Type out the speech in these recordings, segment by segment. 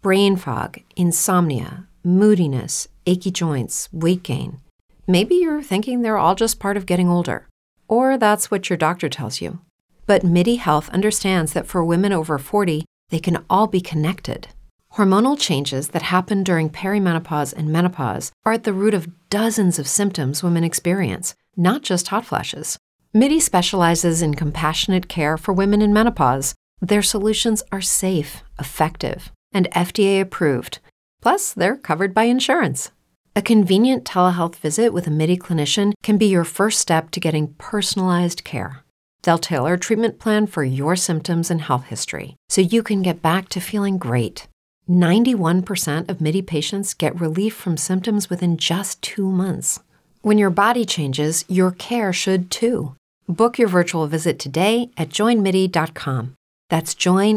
brain fog, insomnia, moodiness, achy joints, weight gain. Maybe you're thinking they're all just part of getting older, or that's what your doctor tells you. But MIDI Health understands that for women over 40, they can all be connected. Hormonal changes that happen during perimenopause and menopause are at the root of dozens of symptoms women experience, not just hot flashes. MIDI specializes in compassionate care for women in menopause. Their solutions are safe, effective, and FDA approved. Plus, they're covered by insurance. A convenient telehealth visit with a MIDI clinician can be your first step to getting personalized care. They'll tailor a treatment plan for your symptoms and health history so you can get back to feeling great. 91% of MIDI patients get relief from symptoms within just two months. When your body changes, your care should too. Book your virtual visit today at joinmidi.com. That's joinmidi.com.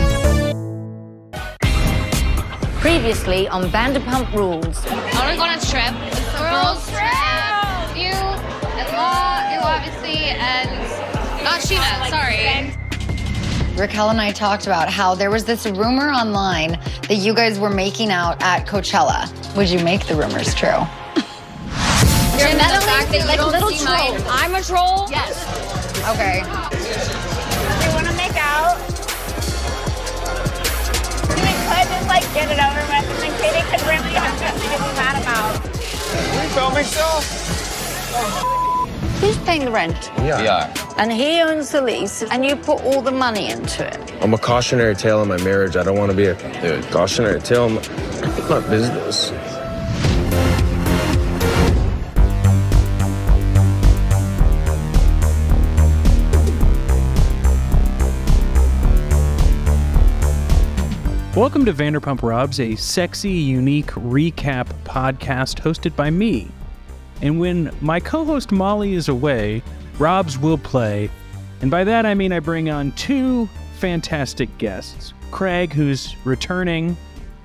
Previously on Vanderpump Rules. I want to go on a trip. It's a girls trip. You and Law, you obviously, and oh, not Scheana. Sorry. Raquel and I talked about how there was this rumor online that you guys were making out at Coachella. Would you make the rumors true? You're You're the meddling fact that you like don't little see my- trolls. I'm a troll. Yes. Okay. You want to make out? Like get it over with, and Katie could really have something to be mad about. Who's paying the rent? Yeah. And he owns the lease, and you put all the money into it. I'm a cautionary tale in my marriage. I don't want to be a, a cautionary tale in my, in my business. Welcome to Vanderpump Robs, a sexy, unique recap podcast hosted by me. And when my co host Molly is away, Robs will play. And by that I mean I bring on two fantastic guests Craig, who's returning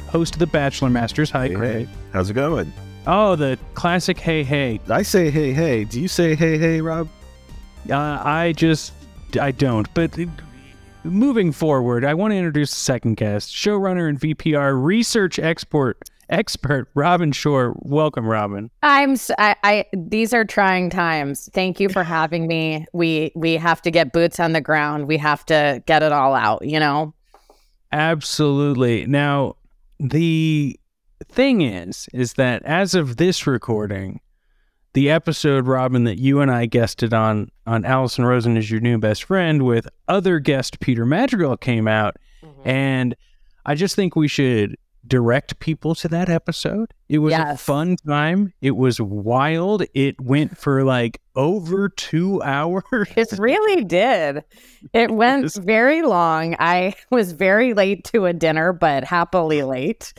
host of the Bachelor Masters. Hi, Craig. How's it going? Oh, the classic hey, hey. I say hey, hey. Do you say hey, hey, Rob? Uh, I just, I don't. But moving forward, I want to introduce the second guest, showrunner and VPR research export expert Robin Shore. Welcome, Robin. I'm I these are trying times. Thank you for having me. We we have to get boots on the ground. We have to get it all out, you know. Absolutely. Now, the thing is, is that as of this recording, the episode, Robin, that you and I guested on on Alison Rosen is your new best friend with other guest Peter Madrigal came out, and I just think we should direct people to that episode. It was a fun time. It was wild. It went for like over two hours. It really did. It went Yes. very long. I was very late to a dinner, but happily late.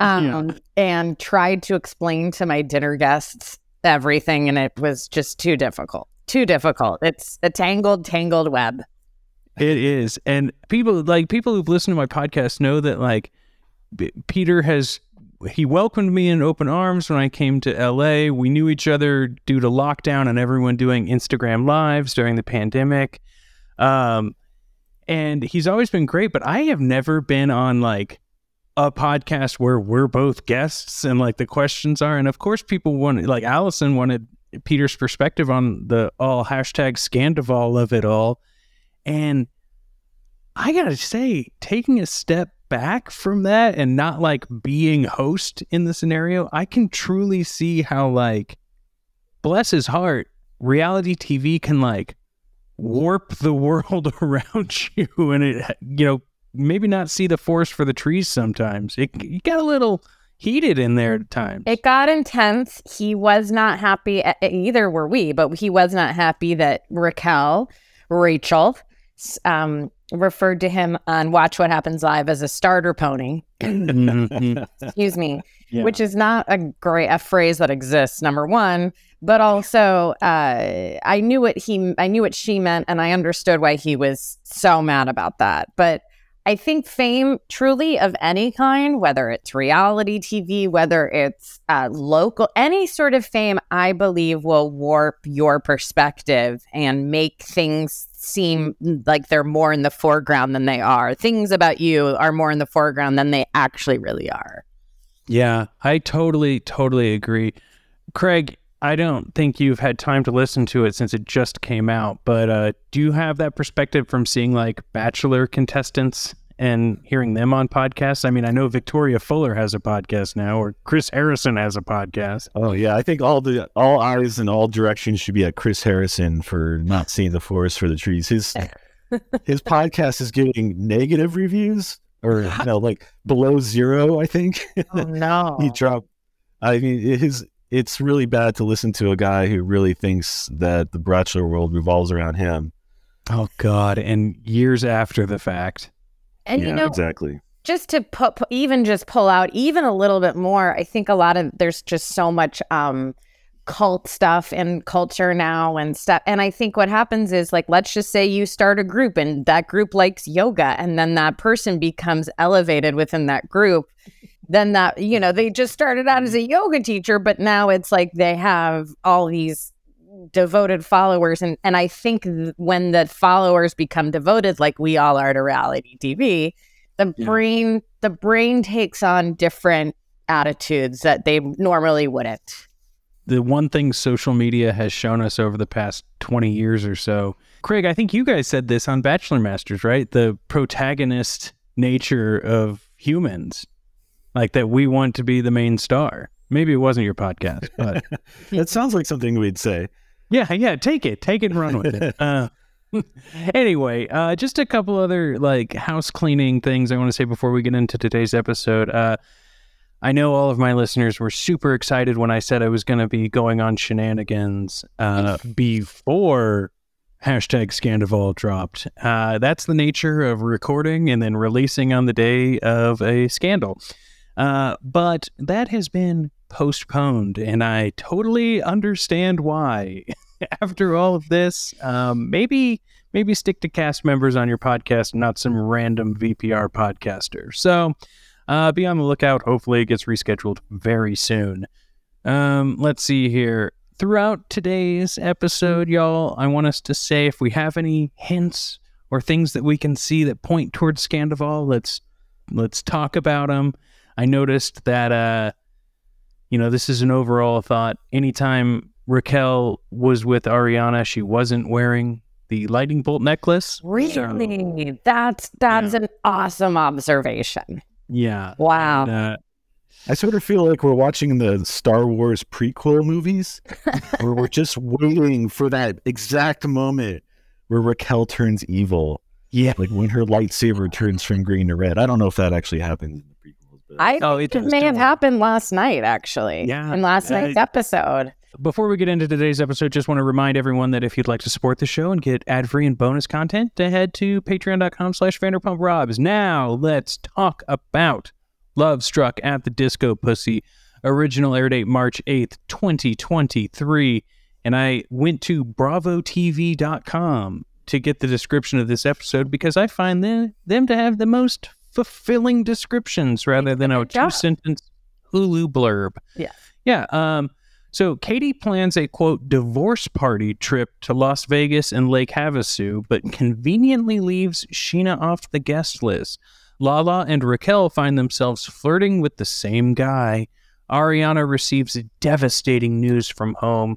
Um, and tried to explain to my dinner guests everything, and it was just too difficult. Too difficult. It's a tangled, tangled web. It is. And people like people who've listened to my podcast know that like Peter has he welcomed me in open arms when I came to LA. We knew each other due to lockdown and everyone doing Instagram lives during the pandemic. Um and he's always been great, but I have never been on like a podcast where we're both guests and like the questions are and of course people wanted like Alison wanted Peter's perspective on the all hashtag Scandoval of it all. And I gotta say, taking a step back from that and not like being host in the scenario, I can truly see how like bless his heart, reality TV can like warp the world around you and it you know, maybe not see the forest for the trees sometimes. It, it got a little heated in there at times. It got intense. He was not happy, either were we, but he was not happy that Raquel, Rachel, um, referred to him on Watch What Happens Live as a starter pony. Excuse me, Yeah. which is not a great a phrase that exists. Number one, but also uh, I knew what he I knew what she meant, and I understood why he was so mad about that. But I think fame, truly of any kind, whether it's reality TV, whether it's uh, local, any sort of fame, I believe will warp your perspective and make things seem like they're more in the foreground than they are. Things about you are more in the foreground than they actually really are. Yeah, I totally, totally agree. Craig, I don't think you've had time to listen to it since it just came out, but uh, do you have that perspective from seeing like Bachelor contestants and hearing them on podcasts? I mean, I know Victoria Fuller has a podcast now, or Chris Harrison has a podcast. Oh yeah, I think all the all eyes in all directions should be at Chris Harrison for not seeing the forest for the trees. His his podcast is getting negative reviews, or you know, like below zero. I think Oh no. he dropped. I mean, it is it's really bad to listen to a guy who really thinks that the bachelor world revolves around him. Oh God! And years after the fact. And yeah, you know, exactly. just to put even just pull out even a little bit more i think a lot of there's just so much um cult stuff and culture now and stuff and i think what happens is like let's just say you start a group and that group likes yoga and then that person becomes elevated within that group then that you know they just started out as a yoga teacher but now it's like they have all these devoted followers and and i think th- when the followers become devoted like we all are to reality tv the Yeah. brain the brain takes on different attitudes that they normally wouldn't the one thing social media has shown us over the past 20 years or so. Craig, I think you guys said this on Bachelor Masters, right? The protagonist nature of humans, like that we want to be the main star. Maybe it wasn't your podcast, but That sounds like something we'd say. yeah, yeah, take it, take it and run with it. Uh, anyway, uh, just a couple other like house cleaning things I want to say before we get into today's episode. Uh, I know all of my listeners were super excited when I said I was going to be going on shenanigans uh, before hashtag Scandoval dropped. Uh, that's the nature of recording and then releasing on the day of a scandal. Uh, but that has been postponed, and I totally understand why. After all of this, um, maybe maybe stick to cast members on your podcast, not some random VPR podcaster. So uh, be on the lookout. Hopefully, it gets rescheduled very soon. Um, let's see here. Throughout today's episode, y'all, I want us to say if we have any hints or things that we can see that point towards Scandoval, let's let's talk about them. I noticed that uh, you know, this is an overall thought. Anytime Raquel was with Ariana, she wasn't wearing the lightning bolt necklace. really that's that's an awesome observation Yeah. wow And, uh, I sort of feel like we're watching the Star Wars prequel movies, where we're just waiting for that exact moment where Raquel turns evil. Yeah. Like when her lightsaber turns from green to red. I don't know if that actually happens in the prequels. But i Oh, it it may have too. happened last night actually Yeah, in last uh, night's episode Before we get into today's episode, just want to remind everyone that if you'd like to support the show and get ad-free and bonus content, to head to patreon.com slash vanderpumprobs. Now, let's talk about Love Struck at the Disco Pussy. Original air date March 8th, 2023. And I went to bravotv.com to get the description of this episode because I find them, them to have the most fulfilling descriptions rather than a two-sentence Hulu blurb. Yeah. Yeah. Um, so Katie plans a quote divorce party trip to Las Vegas and Lake Havasu, but conveniently leaves Scheana off the guest list. Lala and Raquel find themselves flirting with the same guy. Ariana receives devastating news from home.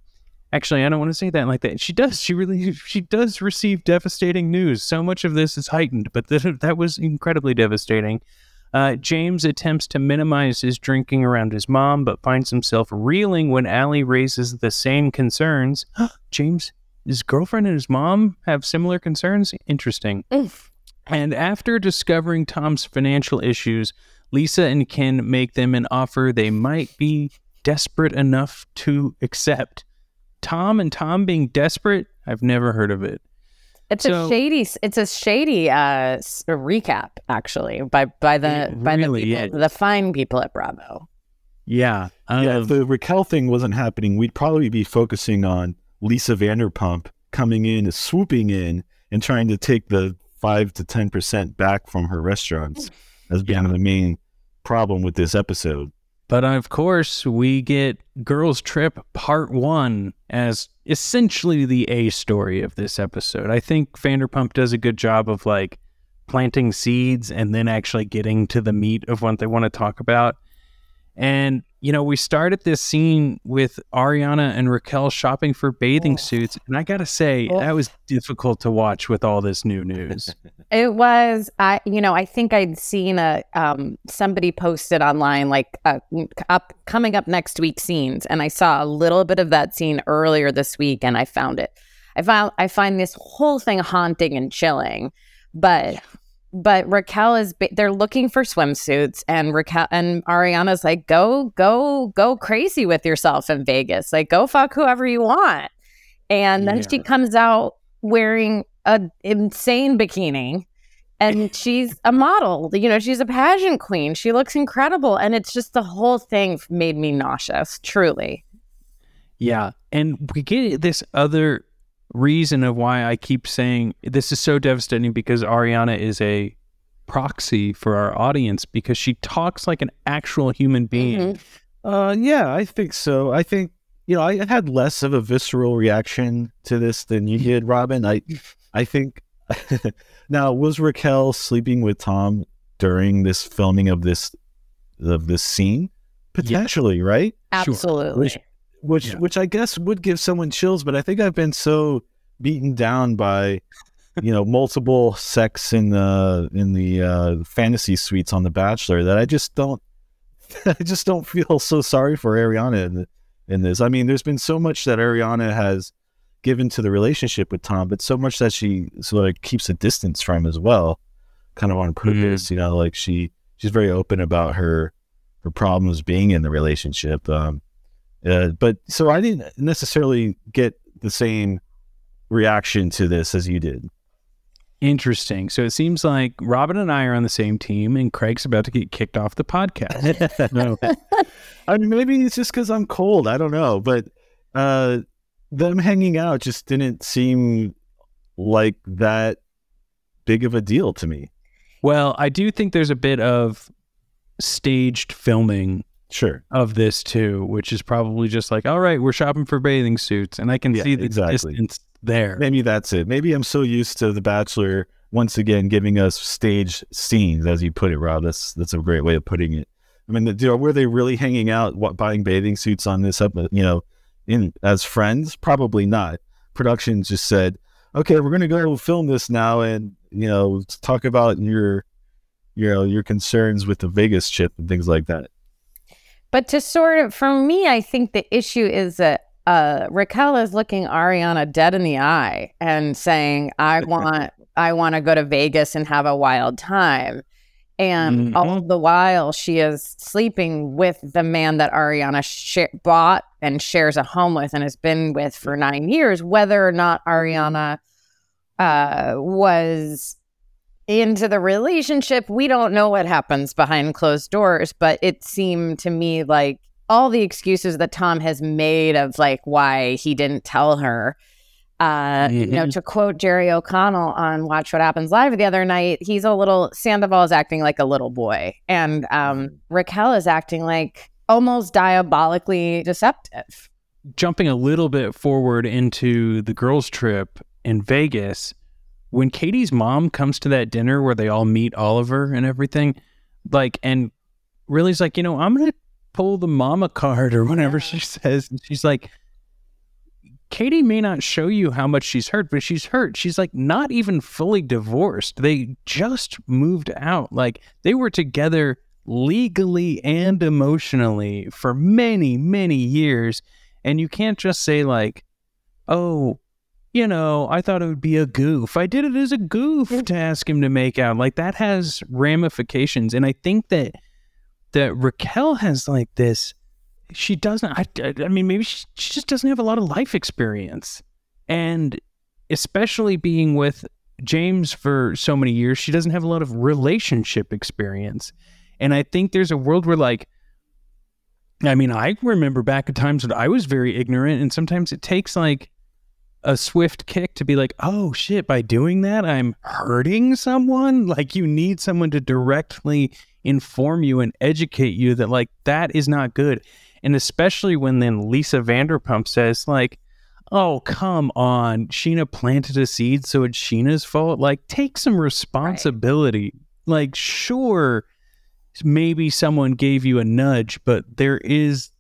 Actually, I don't want to say that like that. She does. She really she does receive devastating news. So much of this is heightened, but th- that was incredibly devastating. Uh, James attempts to minimize his drinking around his mom, but finds himself reeling when Ally raises the same concerns. James, his girlfriend and his mom have similar concerns? Interesting. And after discovering Tom's financial issues, Lisa and Ken make them an offer they might be desperate enough to accept. Tom and Tom being desperate? I've never heard of it. It's So- a shady. It's a shady uh, recap, actually, by by the It by the people, is. the fine people at Bravo. Yeah. yeah, um, if the Raquel thing wasn't happening, we'd probably be focusing on Lisa Vanderpump coming in, swooping in, and trying to take the five to ten percent back from her restaurants as being the main problem with this episode. But of course, we get Girls Trip Part 1 as essentially the A story of this episode. I think Vanderpump does a good job of like planting seeds and then actually getting to the meat of what they want to talk about. And, you know, we started this scene with Ariana and Raquel shopping for bathing suits. And I got to say, that was difficult to watch with all this new news. It was, I you know, I think I'd seen a um somebody posted online like uh, up coming up next week scenes, and I saw a little bit of that scene earlier this week, and I found it. I found I find this whole thing haunting and chilling, but but Raquel is they're looking for swimsuits, and Raquel and Ariana's like go go go crazy with yourself in Vegas, like go fuck whoever you want, and then she comes out wearing a insane bikini and she's a model. You know she's a pageant queen. She looks incredible and it's just the whole thing made me nauseous truly. Yeah. And we get this other reason of why I keep saying this is so devastating because Ariana is a proxy for our audience because she talks like an actual human being. Uh, yeah, I think so. I think you know I had less of a visceral reaction to this than you did, Robin. I, I think. now, was Raquel sleeping with Tom during this filming of this of this scene? Potentially, right? absolutely Which, which, which I guess would give someone chills. But I think I've been so beaten down by, you know, multiple sex in the in the uh, fantasy suites on The Bachelor that I just don't I just don't feel so sorry for Ariana in, in this. I mean, there's been so much that Ariana has given to the relationship with Tom, but so much that she sort of keeps a distance from as well, kind of on purpose. You know, like she she's very open about her her problems being in the relationship. Um, uh, but so I didn't necessarily get the same reaction to this as you did. Interesting. So it seems like Robin and I are on the same team and Craig's about to get kicked off the podcast. no. I mean, maybe it's just because I'm cold. I don't know. But uh, them hanging out just didn't seem like that big of a deal to me. well, I do think there's a bit of staged filming Sure. of this too, which is probably just like, all right, we're shopping for bathing suits, and I can Yeah, see the exactly. distance there. Maybe that's it. Maybe I'm so used to The Bachelor once again giving us stage scenes, as you put it, Rob. That's that's a great way of putting it. I mean, the, you know, were they really hanging out, what, buying bathing suits on this up, you know, in as friends? Probably not. Production just said, "Okay, we're going to go film this now, and you know, talk about your, you know, your concerns with the Vegas chip and things like that." But to sort of, for me, I think the issue is that uh, Raquel is looking Ariana dead in the eye and saying, "I want, I want to go to Vegas and have a wild time," and all the while she is sleeping with the man that Ariana sh- bought and shares a home with and has been with for nine years. Whether or not Ariana uh, was into the relationship. We don't know what happens behind closed doors, but it seemed to me like all the excuses that Tom has made of like why he didn't tell her. Uh, you know, Mhm. to quote Jerry O'Connell on Watch What Happens Live the other night, he's a little Sandoval is acting like a little boy, and um, Raquel is acting like almost diabolically deceptive. Jumping a little bit forward into the girls' trip in Vegas, when Katie's mom comes to that dinner where they all meet Oliver and everything, like, and really is like, you know, I'm gonna pull the mama card or whatever she says, and she's like. Katie may not show you how much she's hurt, but she's hurt. She's like not even fully divorced. They just moved out. Like they were together legally and emotionally for many, many years. And you can't just say, like, oh, you know, I thought it would be a goof. I did it as a goof mm. to ask him to make out. Like that has ramifications. And I think that that Raquel has like this she doesn't I, I I mean maybe she, she just doesn't have a lot of life experience and especially being with James for so many years, she doesn't have a lot of relationship experience. And I think there's a world where, like, I mean, I remember back at times when I was very ignorant, and sometimes it takes like a swift kick to be like, oh shit, by doing that, I'm hurting someone. Like, you need someone to directly inform you and educate you that, like, that is not good. And especially when then Lisa Vanderpump says, like, oh, come on, Scheana planted a seed, so it's Scheana's fault. Like, take some responsibility. Right. Like, sure maybe someone gave you a nudge, but there is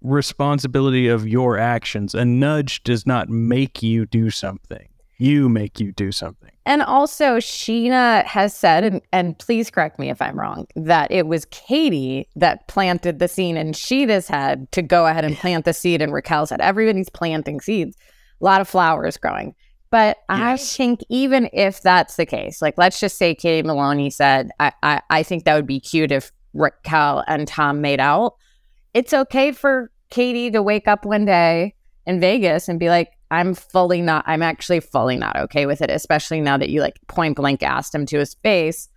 responsibility of your actions. A nudge does not make you do something. You make you do something. And also, Scheana has said, and, and please correct me if I'm wrong, that it was Katie that planted the seed in Scheana's head to go ahead and plant the seed in Raquel's head. Everybody's planting seeds, a lot of flowers growing. But yes. I think even if that's the case, like let's just say Katie Maloney said, I, I, I think that would be cute if Raquel and Tom made out. It's okay for Katie to wake up one day in Vegas and be like, I'm fully not, I'm actually fully not okay with it, especially now that you like point blank asked him to his face.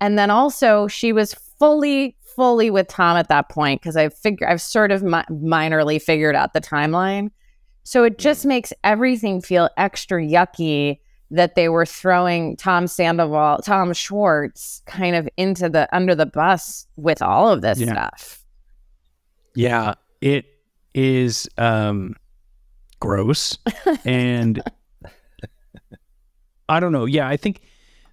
And then also, she was fully, fully with Tom at that point because I've figured, I've sort of mi- minorly figured out the timeline. So it just mm. makes everything feel extra yucky that they were throwing Tom Sandoval, Tom Schwartz kind of into the under the bus with all of this yeah. stuff. Yeah, it is um gross and I don't know. Yeah, I think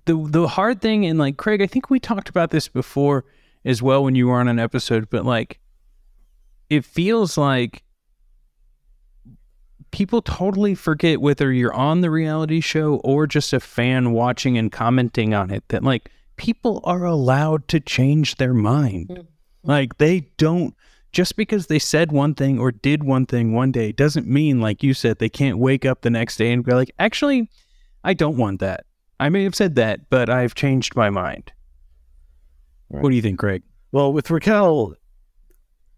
the the hard thing and like Craig, I think we talked about this before as well when you were on an episode, but like it feels like people totally forget whether you're on the reality show or just a fan watching and commenting on it that like people are allowed to change their mind. Mm-hmm. Like they don't just because they said one thing or did one thing one day doesn't mean like you said they can't wake up the next day and be like actually I don't want that. I may have said that, but I've changed my mind. Right. What do you think, Craig? Well, with Raquel,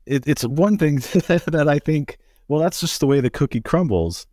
it, it's one thing that I think well, that's just the way the cookie crumbles.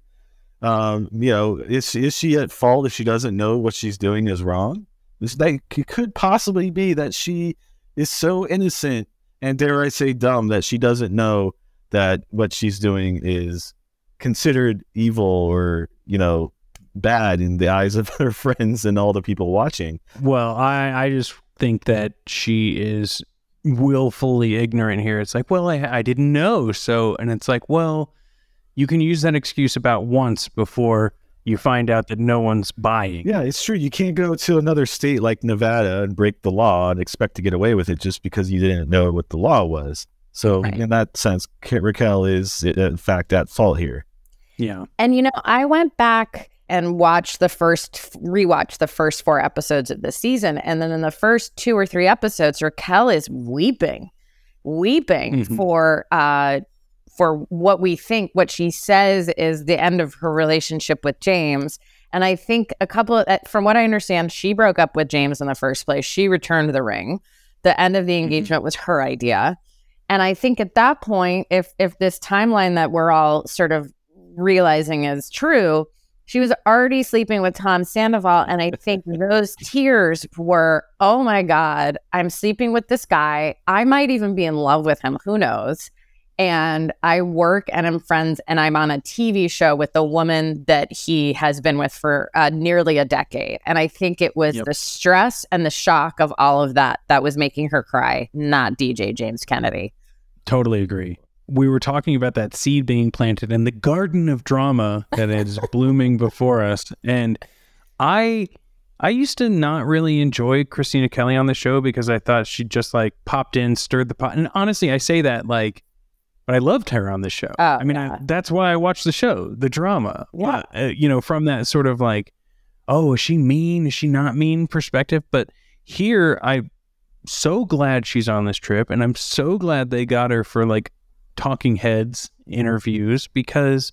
Um, you know, is is she at fault if she doesn't know what she's doing is wrong? This they it could possibly be that she is so innocent and dare I say dumb that she doesn't know that what she's doing is considered evil or you know bad in the eyes of her friends and all the people watching. Well, I I just think that she is willfully ignorant here. It's like, well, I, I didn't know. So, and it's like, well, you can use that excuse about once before you find out that no one's buying. Yeah, it's true. You can't go to another state like Nevada and break the law and expect to get away with it just because you didn't know what the law was. So, right. in that sense, Raquel is, in fact, at fault here. Yeah. And, you know, I went back and watched the first rewatch the first four episodes of the season and then in the first two or three episodes Raquel is weeping weeping mm-hmm. for uh for what we think what she says is the end of her relationship with James and I think a couple of from what I understand she broke up with James in the first place she returned the ring the end of the mm-hmm. engagement mm-hmm. was her idea and I think at that point if if this timeline that we're all sort of realizing is true she was already sleeping with Tom Sandoval. And I think those tears were, oh my God, I'm sleeping with this guy. I might even be in love with him. Who knows? And I work and I'm friends, and I'm on a TV show with the woman that he has been with for uh, nearly a decade. And I think it was yep. the stress and the shock of all of that that was making her cry, not DJ James Kennedy. Totally agree we were talking about that seed being planted and the garden of drama that is blooming before us. And I I used to not really enjoy Kristina Kelly on the show because I thought she just like popped in, stirred the pot. And honestly, I say that like but I loved her on the show. Oh, I mean, yeah. I, that's why I watched the show, the drama. Yeah. Uh, you know, from that sort of like, oh, is she mean? Is she not mean perspective? But here, I'm so glad she's on this trip. And I'm so glad they got her for like talking heads interviews because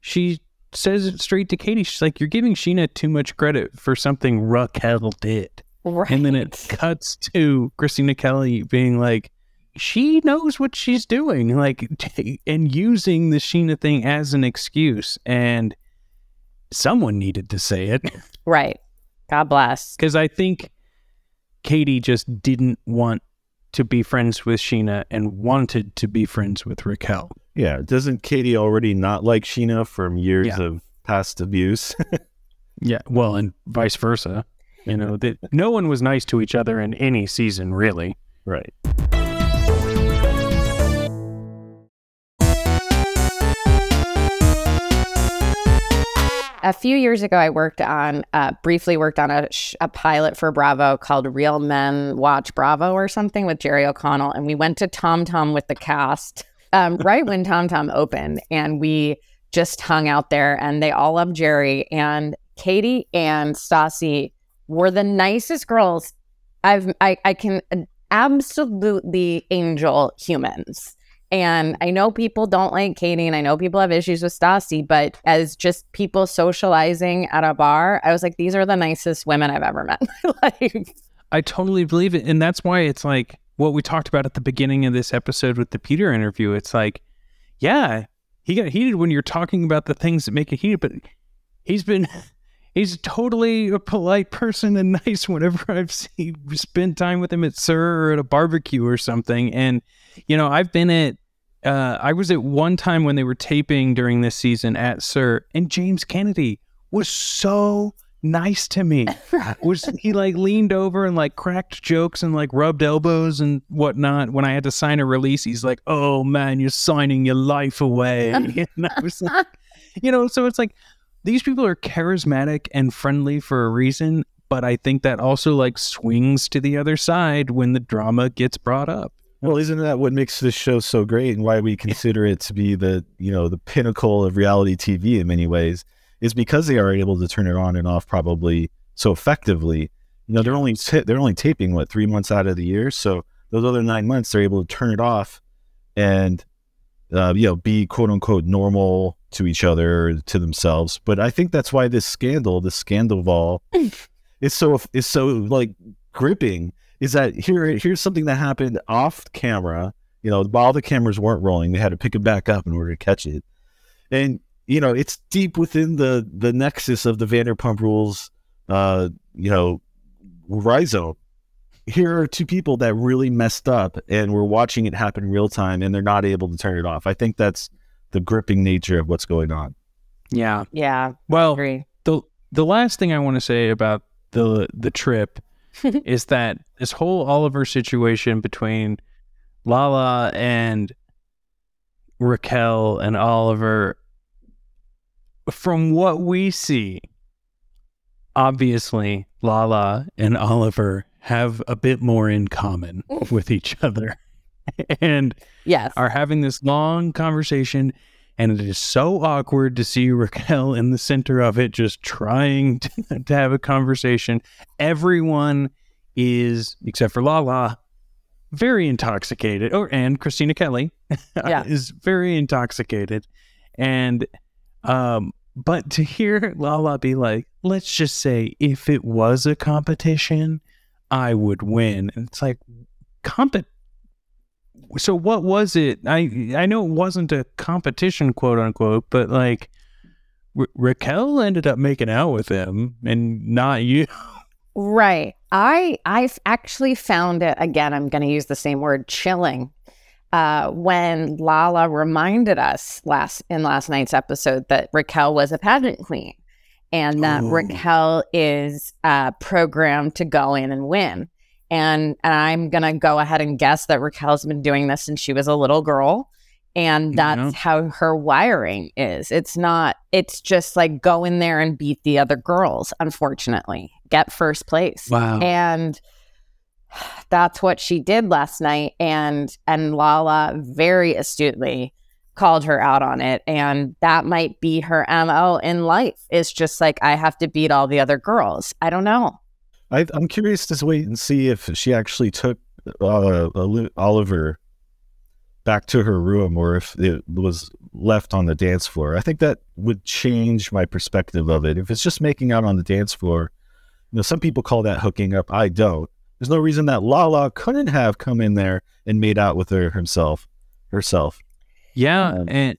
she says it straight to Katie. She's like, You're giving Scheana too much credit for something Raquel did. Right. And then it cuts to Kristina Kelly being like, she knows what she's doing, like, t- and using the Scheana thing as an excuse. And someone needed to say it. Right. God bless. Because I think Katie just didn't want to be friends with Scheana and wanted to be friends with Raquel. Yeah, doesn't Katie already not like Scheana from years Yeah. of past abuse? Yeah, well, and vice versa. You know, that no one was nice to each other in any season, really. right. A few years ago, I worked on, uh, briefly worked on a, sh- a pilot for Bravo called Real Men Watch Bravo or something with Jerry O'Connell. And we went to Tom Tom with the cast um, right when Tom Tom opened. And we just hung out there and they all loved Jerry. And Katie and Stassi were the nicest girls I've, I, I can absolutely angel humans. And I know people don't like Katie and I know people have issues with Stassi, but as just people socializing at a bar, I was like, these are the nicest women I've ever met in my life. I totally believe it. And that's why it's like what we talked about at the beginning of this episode with the Peter interview. It's like, yeah, he got heated when you're talking about the things that make it heated, but he's been he's totally a polite person and nice whenever I've seen spent time with him at SUR or at a barbecue or something. And you know, I've been at uh I was at one time when they were taping during this season at SUR and James Kennedy was so nice to me. was he like leaned over and like cracked jokes and like rubbed elbows and whatnot when I had to sign a release? He's like, "Oh man, you're signing your life away," and I was like, you know, so it's like these people are charismatic and friendly for a reason, but I think that also like swings to the other side when the drama gets brought up. Well, isn't that what makes this show so great and why we consider it to be the, you know, the pinnacle of reality TV in many ways is because they are able to turn it on and off probably so effectively. You know, they're only ta- they're only taping what 3 months out of the year, so those other 9 months they're able to turn it off and uh, you know, be quote unquote normal to each other, to themselves. But I think that's why this scandal, this Scandoval, is so is so like gripping. Is that here? Here's something that happened off camera. You know, while the cameras weren't rolling, they had to pick it back up in order to catch it. And you know, it's deep within the the nexus of the Vanderpump Rules. Uh, you know, rhizome. Here are two people that really messed up, and we're watching it happen real time, and they're not able to turn it off. I think that's the gripping nature of what's going on. Yeah. Yeah. Well, agree. the the last thing I want to say about the the trip is that this whole Oliver situation between Lala and Raquel and Oliver, from what we see, obviously Lala and Oliver have a bit more in common with each other and Yes. are having this long conversation and it is so awkward to see Raquel in the center of it just trying to, to have a conversation. Everyone is except for Lala very intoxicated. Or and Kristina Kelly Yeah. is very intoxicated. And um but to hear Lala be like let's just say if it was a competition I would win. And it's like compet so what was it I I know it wasn't a competition quote unquote but like Ra- Raquel ended up making out with him and not you Right. I I've actually found it again, I'm gonna use the same word, chilling. Uh, when Lala reminded us last in last night's episode that Raquel was a pageant queen and that Ooh. Raquel is uh, programmed to go in and win. And, and I'm gonna go ahead and guess that Raquel's been doing this since she was a little girl. And mm, that's Yeah. how her wiring is. It's not, it's just like go in there and beat the other girls, unfortunately, get first place. Wow. And that's what she did last night. And and Lala very astutely called her out on it. And that might be her MO in life. It's just like I have to beat all the other girls. I don't know. I, I'm curious to wait and see if she actually took uh, Oliver back to her room or if it was left on the dance floor. I think that would change my perspective of it. If it's just making out on the dance floor, you know, some people call that hooking up. I don't. There's no reason that Lala couldn't have come in there and made out with her himself, herself. Yeah, and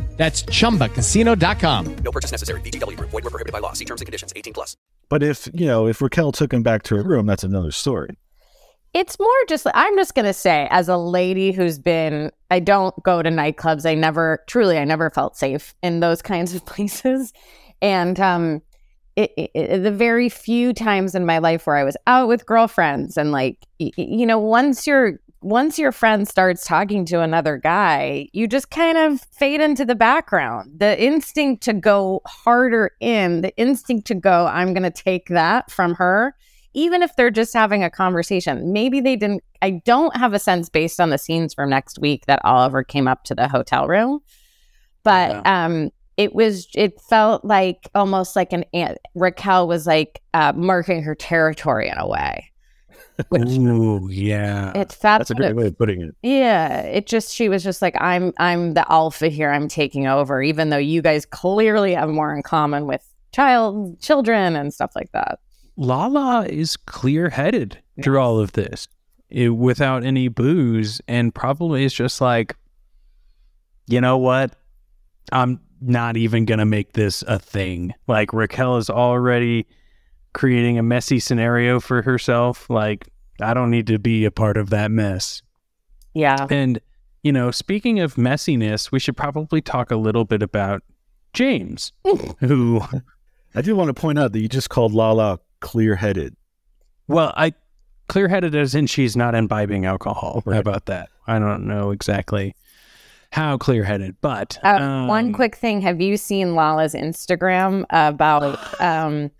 That's chumbacasino.com. No purchase necessary. VGW Group. Void were prohibited by law. See terms and conditions. 18 plus. But if you know, if Raquel took him back to her room, that's another story. It's more just I'm just gonna say, as a lady who's been, I don't go to nightclubs. I never, truly, I never felt safe in those kinds of places. And um, it, it, the very few times in my life where I was out with girlfriends and like, y- y- you know, once you're once your friend starts talking to another guy, you just kind of fade into the background. The instinct to go harder in, the instinct to go, I'm going to take that from her, even if they're just having a conversation. Maybe they didn't, I don't have a sense based on the scenes from next week that Oliver came up to the hotel room. But um, it was, it felt like almost like an aunt. Raquel was like uh, marking her territory in a way. Ooh, yeah. It's that That's a what great it- way of putting it. Yeah, it just she was just like I'm I'm the alpha here. I'm taking over even though you guys clearly have more in common with child children and stuff like that. Lala is clear headed through all of this eh, without any booze and probably is just like, you know what? I'm not even going to make this a thing. Like Raquel is already creating a messy scenario for herself. Like, I don't need to be a part of that mess. Yeah. And, you know, speaking of messiness, we should probably talk a little bit about James, who I do want to point out that you just called Lala clear headed. Well, I clear headed as in she's not imbibing alcohol. How about that? I don't know exactly how clear headed, but Uh, one um, quick thing, have you seen Lala's Instagram about um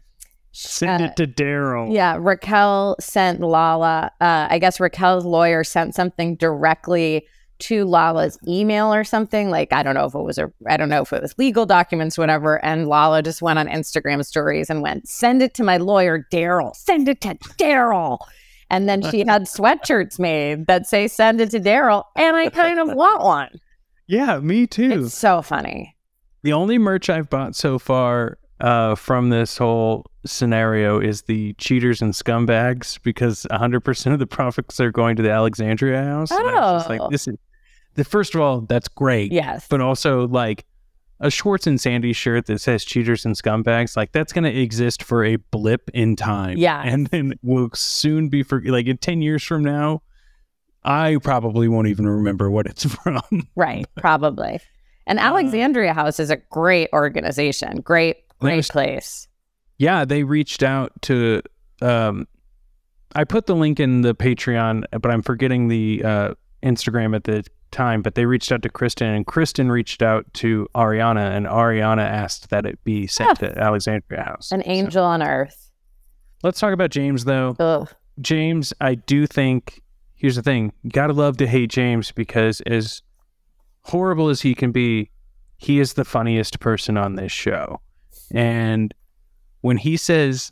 send uh, it to Daryl. Yeah, Raquel sent Lala. Uh, I guess Raquel's lawyer sent something directly to Lala's email or something. Like I don't know if it was a, I don't know if it was legal documents, whatever. And Lala just went on Instagram stories and went, "Send it to my lawyer, Daryl. Send it to Daryl." And then she had sweatshirts made that say "Send it to Daryl," and I kind of want one. Yeah, me too. It's so funny. The only merch I've bought so far uh, from this whole scenario is the cheaters and scumbags because 100% of the profits are going to the Alexandria house. And I was just Oh. like, this is the first of all, that's great. Yes. But also, like, a Schwartz and Sandy shirt that says cheaters and scumbags, like, that's going to exist for a blip in time. Yes. And then will soon be for, like, in 10 years from now, I probably won't even remember what it's from. Right, probably. And Alexandria House is a great organization. Great, great There's- place. yeah, they reached out to. Um, I put the link in the Patreon, but I'm forgetting the uh, Instagram at the time. But they reached out to Kristen, and Kristen reached out to Ariana, and Ariana asked that it be sent to Alexandria House. An angel on earth. Let's talk about James, though. Ugh. James, I do think. Here's the thing: you gotta love to hate James because as horrible as he can be, he is the funniest person on this show. And when he says,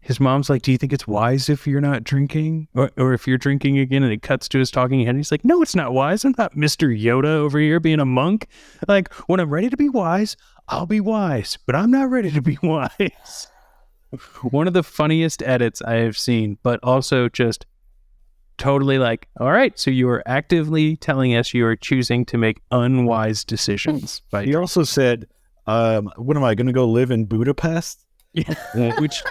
his mom's like, "Do you think it's wise if you're not drinking, or, or if you're drinking again?" And it cuts to his talking head. And he's like, "No, it's not wise. I'm not Mister Yoda over here being a monk. Like when I'm ready to be wise, I'll be wise, but I'm not ready to be wise." One of the funniest edits I have seen, but also just totally like, all right, so you are actively telling us you are choosing to make unwise decisions. By He also said, um, "What am I going to go live in Budapest?" Yeah, which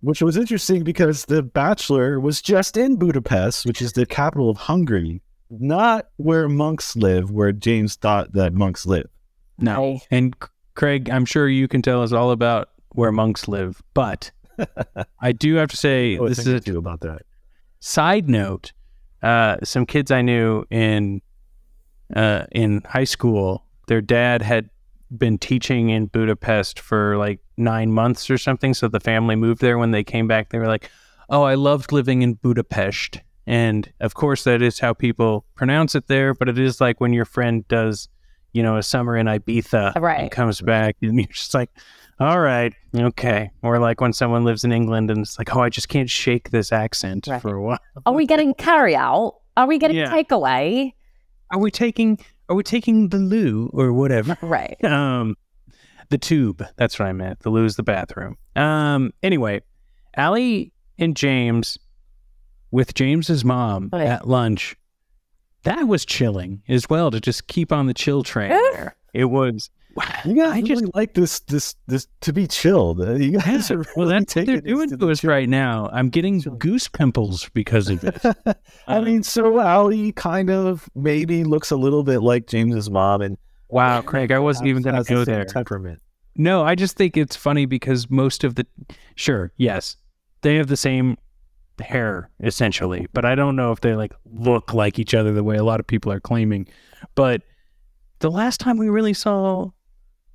which was interesting because The Bachelor was just in Budapest, which is the capital of Hungary, not where monks live, where James thought that monks live. no. And Craig, I'm sure you can tell us all about where monks live, but I do have to say Oh, this thank is a you about that. Side note: uh, some kids I knew in uh, in high school, their dad had been teaching in Budapest for like nine months or something. So the family moved there. When they came back, they were like, "Oh, I loved living in Budapest." And of course, that is how people pronounce it there. But it is like when your friend does you know, a summer in Ibiza right? and comes back and you're just like, all right, okay. Or like when someone lives in England and it's like, oh, I just can't shake this accent Right. for a while. Are we getting carry out? Are we getting Yeah. takeaway? Are we taking are we taking the loo or whatever? Right. um the tube. That's what I meant. The loo is the bathroom. Um anyway, Ally and James with James's mom yeah. at lunch. That was chilling as well to just keep on the chill train. It was You guys I just- really like this this this to be chilled. Uh, You guys are well, really that's what they're doing to to the us right now. I'm getting goose pimples because of it. I mean, so Ally kind of maybe looks a little bit like James's mom, and wow, Craig, I wasn't even going to the go there. Temperament. No, I just think it's funny because most of the, sure, yes, they have the same hair essentially, but I don't know if they like look like each other the way a lot of people are claiming. But the last time we really saw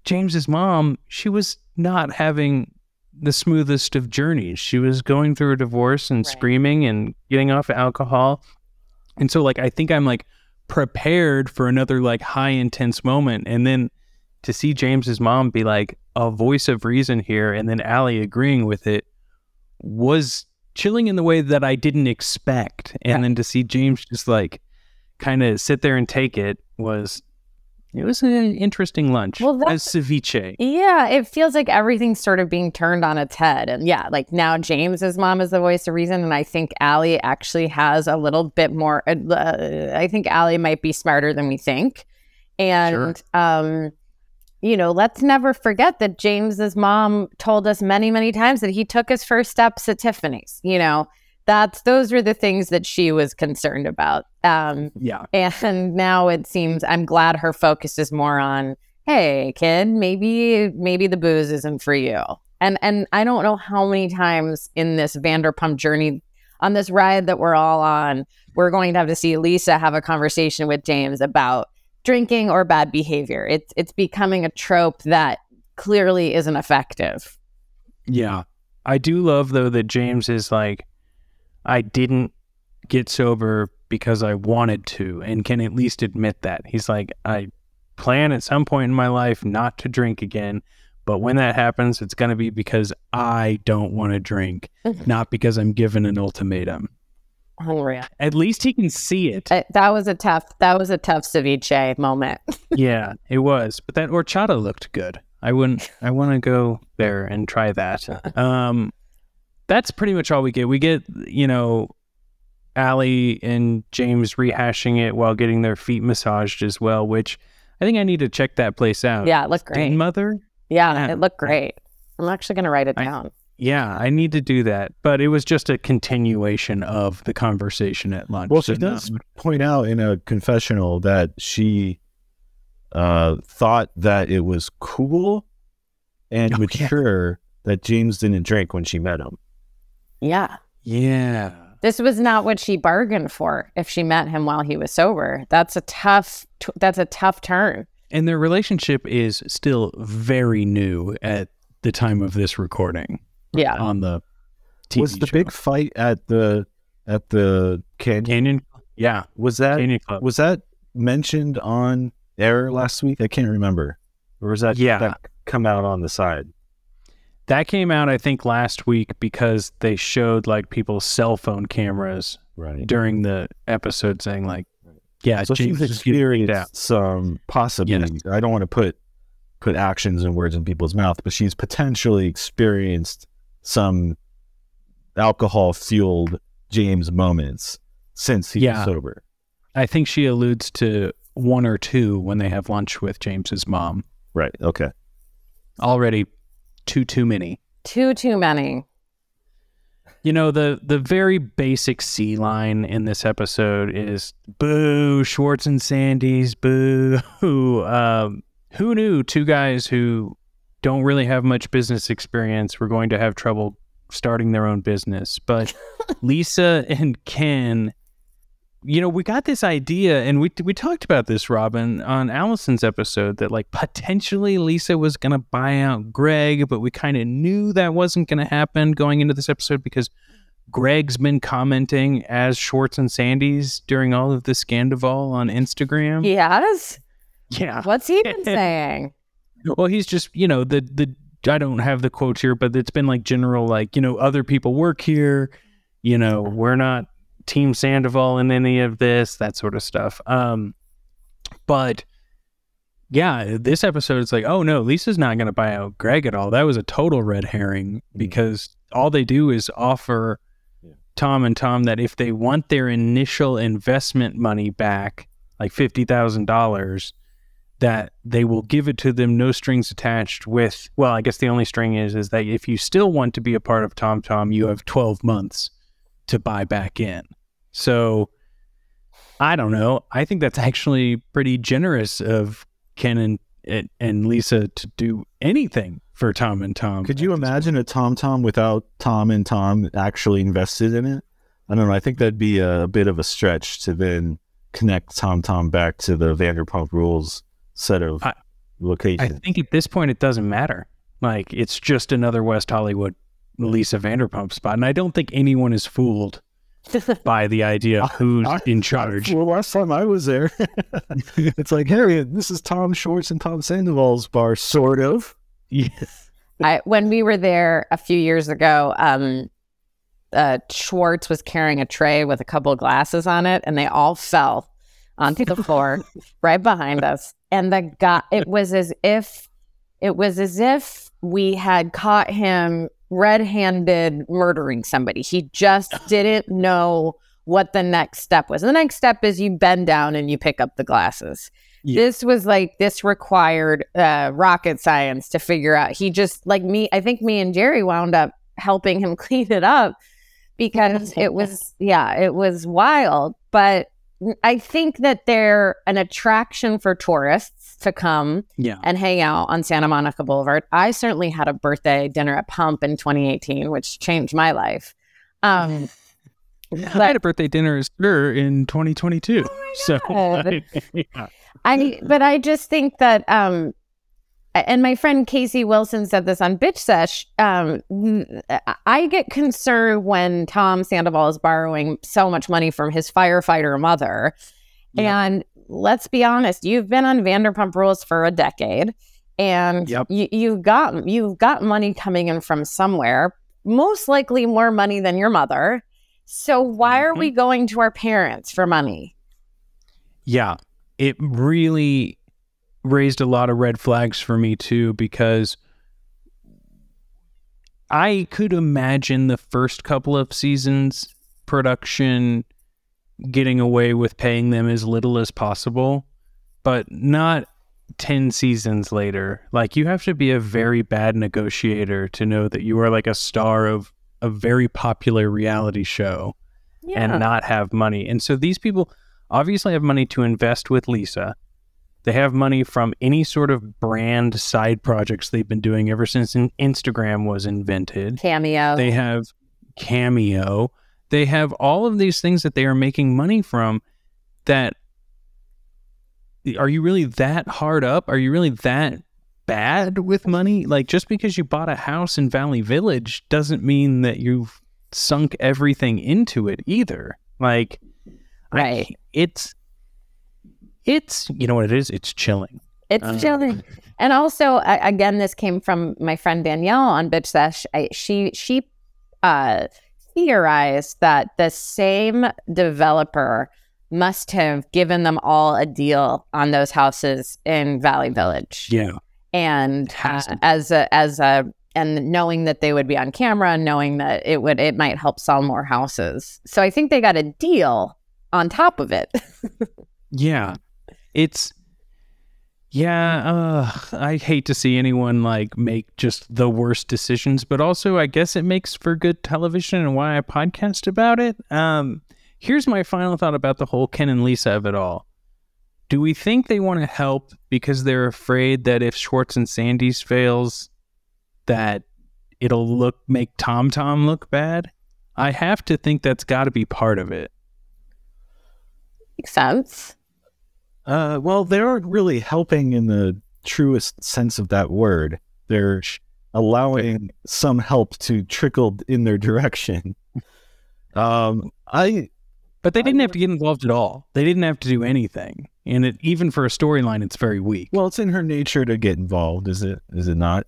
James's mom, she was not having the smoothest of journeys. She was going through a divorce and Right. screaming and getting off alcohol. And so like I think I'm like prepared for another like high intense moment and then to see James's mom be like a voice of reason here and then Ally agreeing with it was chilling in the way that I didn't expect. And then to see James just like kind of sit there and take it was it was an interesting lunch. Well, as ceviche. Yeah, it feels like everything's sort of being turned on its head. And yeah, like now James's mom is the voice of reason. And I think Ally actually has a little bit more, uh, I think Ally might be smarter than we think. And, um, you know, let's never forget that James's mom told us many, many times that he took his first steps at Tiffany's. You know, that's those were the things that she was concerned about. Um, Yeah. and now it seems I'm glad her focus is more on, hey, kid, maybe maybe the booze isn't for you. And and I don't know how many times in this Vanderpump journey on this ride that we're all on, we're going to have to see Lisa have a conversation with James about drinking or bad behavior. It's it's becoming a trope that clearly isn't effective. Yeah. I do love though that James is like, I didn't get sober because I wanted to and can at least admit that. He's like, I plan at some point in my life not to drink again. But when that happens, it's going to be because I don't want to drink, not because I'm given an ultimatum. Unreal. At least he can see it. Uh, That was a tough that was a tough ceviche moment. yeah, it was. But that horchata looked good. I wouldn't. I want to go there and try that. Um, that's pretty much all we get. We get, you know, Ally and James rehashing it while getting their feet massaged as well. Which I think I need to check that place out. Yeah, it looked great. Mother. Yeah, Yeah. it looked great. I'm actually going to write it I- down. Yeah, I need to do that. But it was just a continuation of the conversation at lunch. Well, she So does not- point out in a confessional that she uh, thought that it was cool and Oh, yeah. mature that James didn't drink when she met him. Yeah. Yeah. This was not what she bargained for if she met him while he was sober. That's a tough that's a tough turn. And their relationship is still very new at the time of this recording. Yeah. On the TV was the show. big fight at the at the canyon? Canyon? Yeah. Was that Canyon Club. was that mentioned on air last week? I can't remember. Or was that Yeah. that come out on the side? That came out, I think, last week because they showed like people's cell phone cameras Right. during the episode saying like, yeah, so James she's is getting beat out. experienced some possibly. Yes. I don't want to put put actions and words in people's mouth, but she's potentially experienced some alcohol fueled James moments since he's Yeah. sober. I think she alludes to one or two when they have lunch with James's mom. Right. Okay. Already too too many. Too too many. You know, the the very basic C line in this episode is boo, Schwartz and Sandy's boo. Um, who knew two guys who don't really have much business experience were going to have trouble starting their own business. But Lisa and Ken, you know, we got this idea and we we talked about this, Robin, on Alison's episode that like potentially Lisa was gonna buy out Greg, but we kind of knew that wasn't gonna happen going into this episode because Greg's been commenting as Schwartz and Sandy's during all of the Scandoval on Instagram. Yes. Yeah. What's he been saying? Well, he's just, you know, the the I don't have the quotes here, but it's been like general like, you know, other people work here, you know, we're not team Sandoval in any of this, that sort of stuff. Um but yeah, this episode is like, oh no, Lisa's not going to buy out Greg at all. That was a total red herring because all they do is offer Tom and Tom that if they want their initial investment money back, like fifty thousand dollars, that they will give it to them, no strings attached. With well, I guess the only string is is that if you still want to be a part of Tom Tom, you have twelve months to buy back in. So I don't know. I think that's actually pretty generous of Ken and and, Lisa to do anything for Tom and Tom. Could you imagine a Tom Tom without Tom and Tom actually invested in it? I don't know. I think that'd be a, bit of a stretch to then connect Tom Tom back to the Vanderpump Rules set of I locations. I think at this point it doesn't matter. Like it's just another West Hollywood Lisa Vanderpump spot, and I don't think anyone is fooled by the idea of who's in charge. Well, last time I was there, it's like, Harriet, this is Tom Schwartz and Tom Sandoval's bar, sort of. Yes. I, when we were there a few years ago, um, uh, Schwartz was carrying a tray with a couple of glasses on it, and they all fell onto the floor right behind us. And the guy, it was as if it was as if we had caught him red-handed murdering somebody. He just didn't know what the next step was. The next step is you bend down and you pick up the glasses. This was like this required uh, rocket science to figure out. He just like me. I think me and Jerry wound up helping him clean it up because it was yeah, it was wild. But I think that they're an attraction for tourists to come Yeah. and hang out on Santa Monica Boulevard. I certainly had a birthday dinner at Pump in 2018, which changed my life. Um, I had a birthday dinner as her in 2022. so God. yeah. I but I just think that um and my friend Casey Wilson said this on Bitch Sesh. Um, I get concerned when Tom Sandoval is borrowing so much money from his firefighter mother. And let's be honest, you've been on Vanderpump Rules for a decade, and Yep. you, you've got you've got money coming in from somewhere. Most likely more money than your mother. So why are we going to our parents for money? Yeah, it really raised a lot of red flags for me too because I could imagine the first couple of seasons production getting away with paying them as little as possible, but not 10 seasons later. Like you have to be a very bad negotiator to know that you are like a star of a very popular reality show Yeah. and not have money. And so these people obviously have money to invest with Lisa. They have money from any sort of brand side projects they've been doing ever since Instagram was invented. Cameo. They have Cameo. They have all of these things that they are making money from that are you really that hard up? Are you really that bad with money? Like just because you bought a house in Valley Village doesn't mean that you've sunk everything into it either. Like Right. I, it's it's you know what it is? It's chilling. It's Uh, chilling. And also, uh, again, this came from my friend Danielle on Bitch Sesh. I, she she uh, theorized that the same developer must have given them all a deal on those houses in Valley Village. Yeah. And uh, as a as a and knowing that they would be on camera, and knowing that it would it might help sell more houses. So I think they got a deal on top of it. Yeah. It's yeah, uh, I hate to see anyone like make just the worst decisions, but also I guess it makes for good television and why I podcast about it. Um, here's my final thought about the whole Ken and Lisa of it all. Do we think they want to help because they're afraid that if Schwartz and Sandy's fails, that it'll look make Tom Tom look bad? I have to think that's got to be part of it. Makes sense. Uh, well, they aren't really helping in the truest sense of that word. They're allowing some help to trickle in their direction. Um, I But they didn't have to get involved at all. They didn't have to do anything. and it even for a storyline, it's very weak. Well, it's in her nature to get involved, is it? Is it not?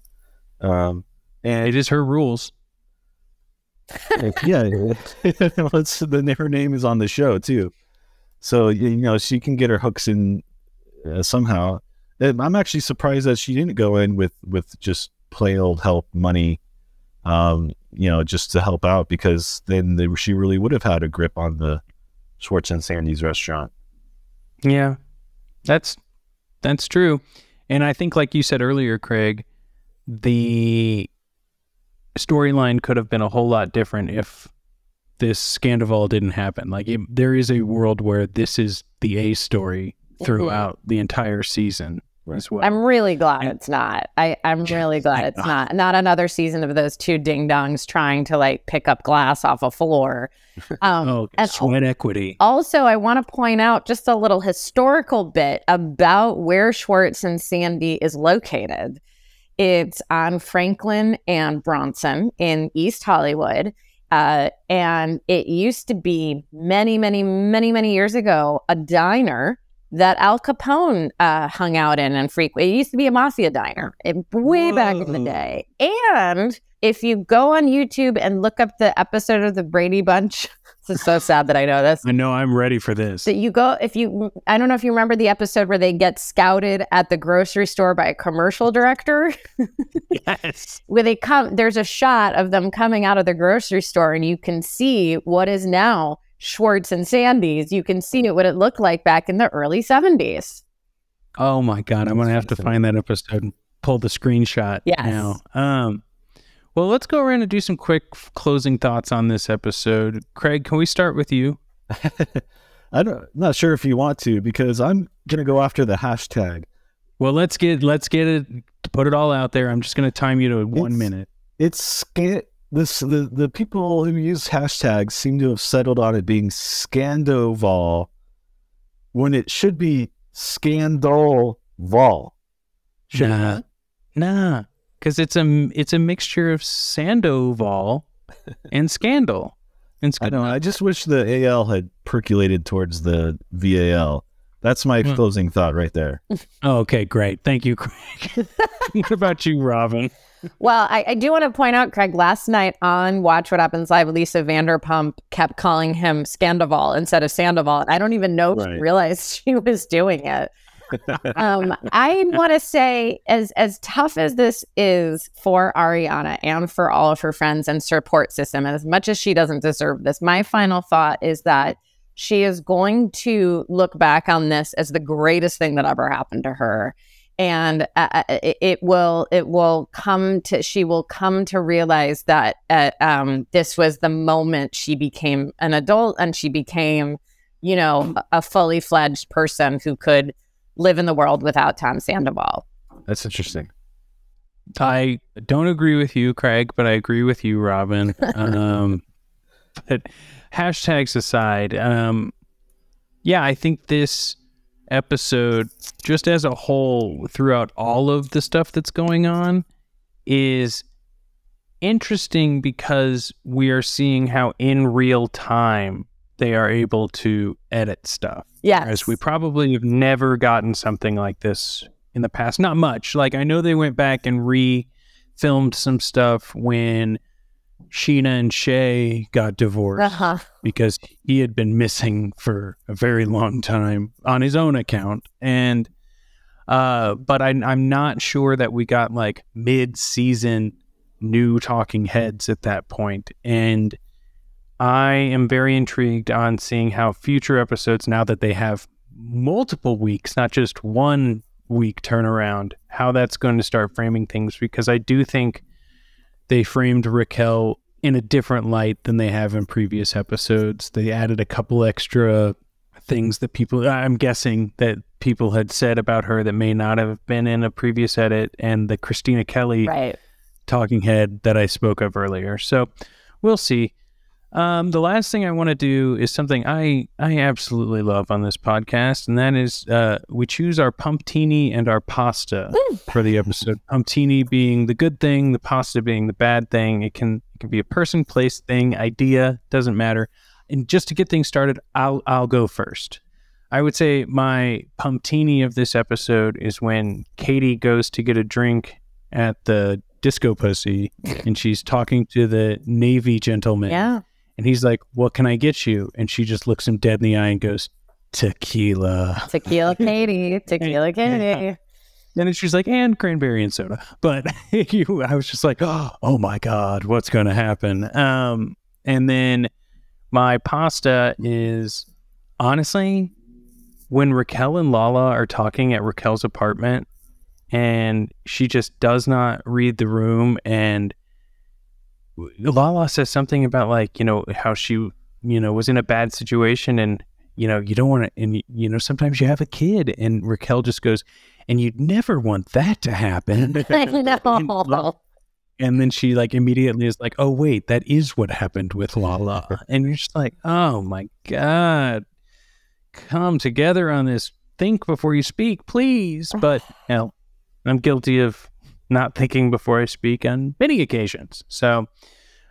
Um, and it is her rules. yeah, it's the her name is on the show too, so you know she can get her hooks in uh, somehow. I'm actually surprised that she didn't go in with with just plain old help money, um, you know, just to help out because then they, she really would have had a grip on the Schwartz and Sandy's restaurant. Yeah, that's that's true, and I think, like you said earlier, Craig, the storyline could have been a whole lot different if this Scandoval didn't happen. Like, it, there is a world where this is the A story throughout the entire season as well. I'm really glad it's not. I, I'm really glad it's not. Not another season of those two ding dongs trying to like pick up glass off a floor. Um, oh, and sweat equity. Also, I want to point out just a little historical bit about where Schwartz and Sandy is located. It's on Franklin and Bronson in East Hollywood. Uh, and it used to be many, many, many, many years ago a diner that Al Capone uh, hung out in and frequent. It used to be a mafia diner it, way Whoa. back in the day. And if you go on YouTube and look up the episode of the Brady Bunch, this is so sad that I know this. I know I'm ready for this. That you go if you I don't know if you remember the episode where they get scouted at the grocery store by a commercial director. yes. where they come there's a shot of them coming out of the grocery store and you can see what is now Schwartz and Sandy's. You can see what it looked like back in the early 70s. Oh my god, I'm going to have to find that episode and pull the screenshot yes. now. Um well, let's go around and do some quick closing thoughts on this episode. Craig, can we start with you? I don't, I'm not sure if you want to because I'm gonna go after the hashtag. Well, let's get let's get it to put it all out there. I'm just gonna time you to one It's- minute. It's scan this the the people who use hashtags seem to have settled on it being Scandoval when it should be Scandalval. Should it Nah, nah, because it's a it's a mixture of Sandoval and Scandal. And I. I just wish the AL had percolated towards the VAL. That's my Hmm. closing thought right there. Oh, okay, great. Thank you, Craig. what about you, Robin? Well, I, I do want to point out, Craig, last night on Watch What Happens Live, Lisa Vanderpump kept calling him Scandoval instead of Sandoval. And I don't even know if she realized she was doing it. Um, I want to say, as as tough as this is for Ariana and for all of her friends and support system, as much as she doesn't deserve this, my final thought is that she is going to look back on this as the greatest thing that ever happened to her. And uh, uh, it, it will it will come to she will come to realize that uh, um, this was the moment she became an adult and she became you know a fully fledged person who could live in the world without Tom Sandoval. That's interesting. I don't agree with you, Craig, but I agree with you, Robin. um, but hashtags aside, um, yeah, I think this episode, just as a whole, throughout all of the stuff that's going on, is interesting because we are seeing how in real time they are able to edit stuff. Yes. Whereas we probably have never gotten something like this in the past. Not much. Like I know they went back and re filmed some stuff when Scheana and Shay got divorced Uh-huh. because he had been missing for a very long time on his own account. And uh but I I'm not sure that we got like mid season new talking heads at that point. And I am very intrigued on seeing how future episodes, now that they have multiple weeks, not just one week turnaround, how that's going to start framing things because I do think they framed Raquel in a different light than they have in previous episodes. They added a couple extra things that people, I'm guessing, that people had said about her that may not have been in a previous edit, and the Kristina Kelly Right. talking head that I spoke of earlier. So we'll see. Um, the last thing I want to do is something I I absolutely love on this podcast, and that is uh, we choose our pumptini and our pasta for the episode. Pumptini being the good thing, the pasta being the bad thing. It can it can be a person, place, thing, idea, doesn't matter. And just to get things started, I'll I'll go first. I would say my pumptini of this episode is when Katie goes to get a drink at the disco pussy and she's talking to the Navy gentleman. Yeah. And he's like, What can I get you? And she just looks him dead in the eye and goes, Tequila. Tequila Katie. Tequila Katie. And then she's like, and cranberry and soda. But you, I was just like, oh my God, what's going to happen? Um, and then my pasta is honestly when Raquel and Lala are talking at Raquel's apartment and she just does not read the room and Lala says something about like, you know, how she, you know, was in a bad situation and, you know, you don't want to, and, you know, sometimes you have a kid and Raquel just goes, and you'd never want that to happen. I know. And then she like immediately is like, oh, wait, that is what happened with Lala. And you're just like, oh my God, come together on this. Think before you speak, please. But, you know, I'm guilty of not thinking before I speak on many occasions. So,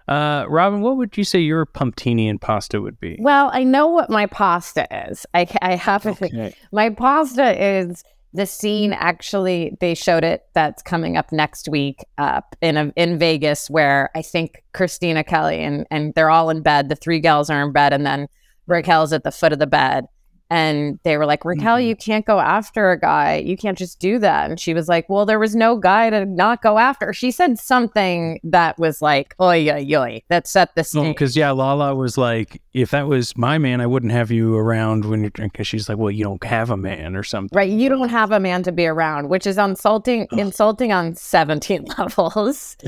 uh, Robin, what would you say your pumptini and pasta would be? Well, I know what my pasta is. I, I have Okay. my pasta is the scene. Actually, they showed it. That's coming up next week up in a, in Vegas, where I think Kristina Kelly and and they're all in bed. The three gals are in bed, and then Raquel's at the foot of the bed. And they were like, Raquel, mm-hmm. you can't go after a guy. You can't just do that. And she was like, Well, there was no guy to not go after. She said something that was like, Oi, oi, oi, that set the stage. Because yeah, Lala was like, if that was my man, I wouldn't have you around when you're drinking. Because she's like, well, you don't have a man or something. Right. You don't have a man to be around, which is insulting, insulting on 17 levels.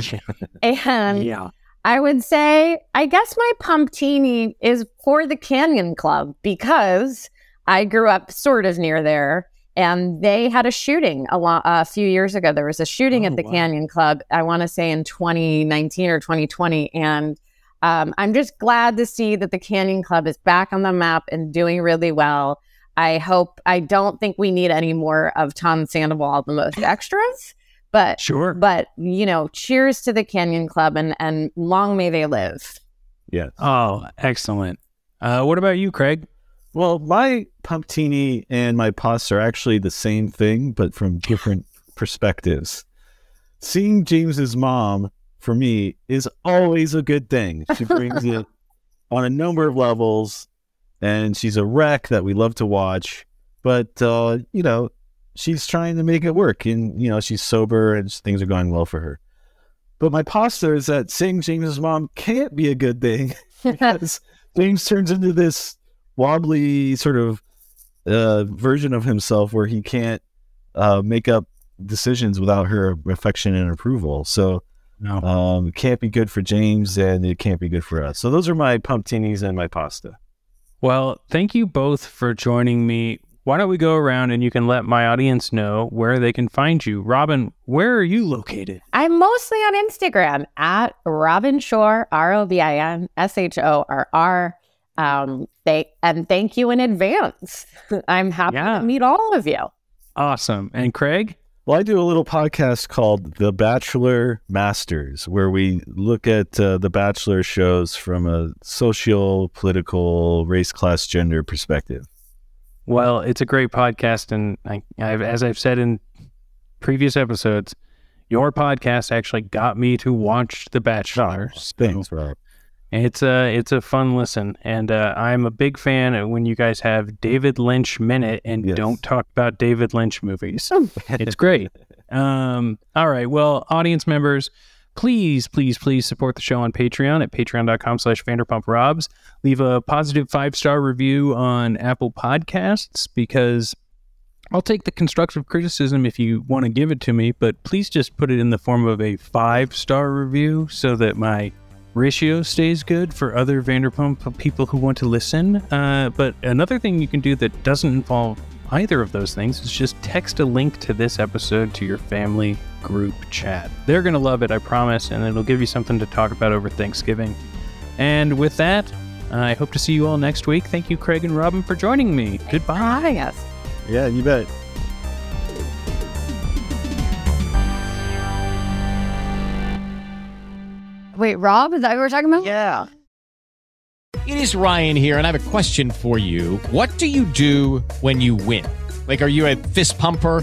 And yeah. I would say, I guess my pumptini is for the Canyon Club because I grew up sort of near there. And they had a shooting a, lo- a few years ago. There was a shooting Oh, at the wow. Canyon Club, I want to say in 2019 or 2020. And um, I'm just glad to see that the Canyon Club is back on the map and doing really well. I hope, I don't think we need any more of Tom Sandoval, the most extras, but Sure. but you know, cheers to the Canyon Club and and long may they live. Yeah. Oh, excellent. Uh, what about you, Craig? Well, my pumptini and my pasta are actually the same thing, but from different perspectives. Seeing James's mom for me is always a good thing. She brings it on a number of levels, and she's a wreck that we love to watch. But uh, you know, she's trying to make it work, and you know, she's sober and things are going well for her. But my pasta is that seeing James's mom can't be a good thing because James turns into this wobbly sort of uh, version of himself where he can't uh, make up decisions without her affection and approval. So No. um, it can't be good for James and it can't be good for us. So those are my pumptinis and my pasta. Well, thank you both for joining me. Why don't we go around and you can let my audience know where they can find you? Robin, where are you located? I'm mostly on Instagram at Robin Shorr, R O B I N S H O R R. Um, they and thank you in advance. I'm happy Yeah. to meet all of you. Awesome. And Craig? Well, I do a little podcast called The Bachelor Masters, where we look at uh, the Bachelor shows from a social, political, race, class, gender perspective. Well, it's a great podcast, and I, I've, as I've said in previous episodes, your podcast actually got me to watch The Bachelor. So Thanks, Rob. It's a it's a fun listen, and uh, I'm a big fan of when you guys have David Lynch minute and Yes. don't talk about David Lynch movies. it's great. Um, all right, well, audience members, please, please, please support the show on Patreon at patreon.com slash vanderpumprobs. Leave a positive five-star review on Apple Podcasts because I'll take the constructive criticism if you want to give it to me, but please just put it in the form of a five-star review so that my ratio stays good for other Vanderpump people who want to listen. Uh, but another thing you can do that doesn't involve either of those things is just text a link to this episode to your family group chat. They're going to love it, I promise, and it'll give you something to talk about over Thanksgiving. And with that, I hope to see you all next week. Thank you, Craig and Robin, for joining me. Goodbye. Hi, yes. Yeah, you bet. Wait, Rob, is that what we're talking about? Yeah. It is Ryan here, and I have a question for you. What do you do when you win? Like, are you a fist pumper?